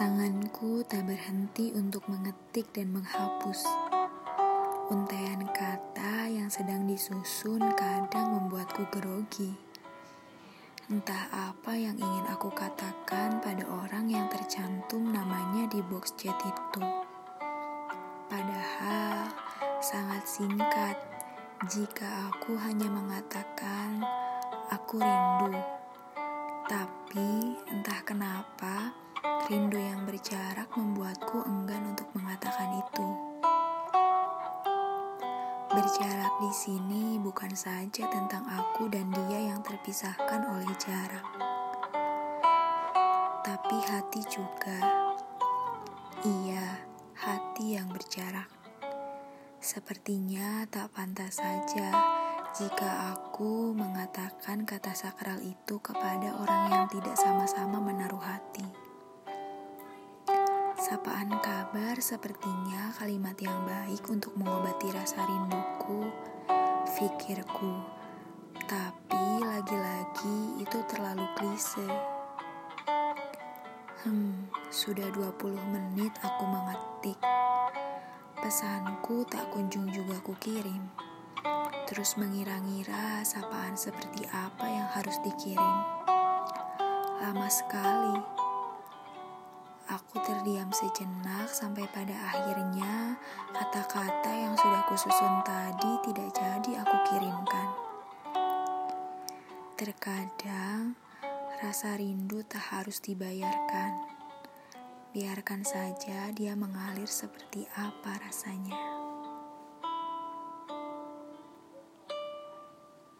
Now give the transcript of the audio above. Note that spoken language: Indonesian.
Tanganku tak berhenti untuk mengetik dan menghapus. Untaian kata yang sedang disusun kadang membuatku grogi. Entah apa yang ingin aku katakan pada orang yang tercantum namanya di box chat itu. Padahal sangat singkat jika aku hanya mengatakan aku rindu. Tapi entah kenapa Rindu yang berjarak membuatku enggan untuk mengatakan itu. Berjarak di sini bukan saja tentang aku dan dia yang terpisahkan oleh jarak, tapi hati juga. Iya, hati yang berjarak. Sepertinya tak pantas saja jika aku mengatakan kata sakral itu kepada orang yang tidak sama-sama menaruh hati. Sapaan kabar sepertinya kalimat yang baik untuk mengobati rasa rinduku, pikirku. Tapi lagi-lagi itu terlalu klise. Hmm, sudah 20 menit aku mengetik. Pesanku tak kunjung juga kukirim. Terus mengira-ngira sapaan seperti apa yang harus dikirim. Lama sekali Aku terdiam sejenak sampai pada akhirnya kata-kata yang sudah kususun tadi tidak jadi aku kirimkan. Terkadang rasa rindu tak harus dibayarkan. Biarkan saja dia mengalir seperti apa rasanya.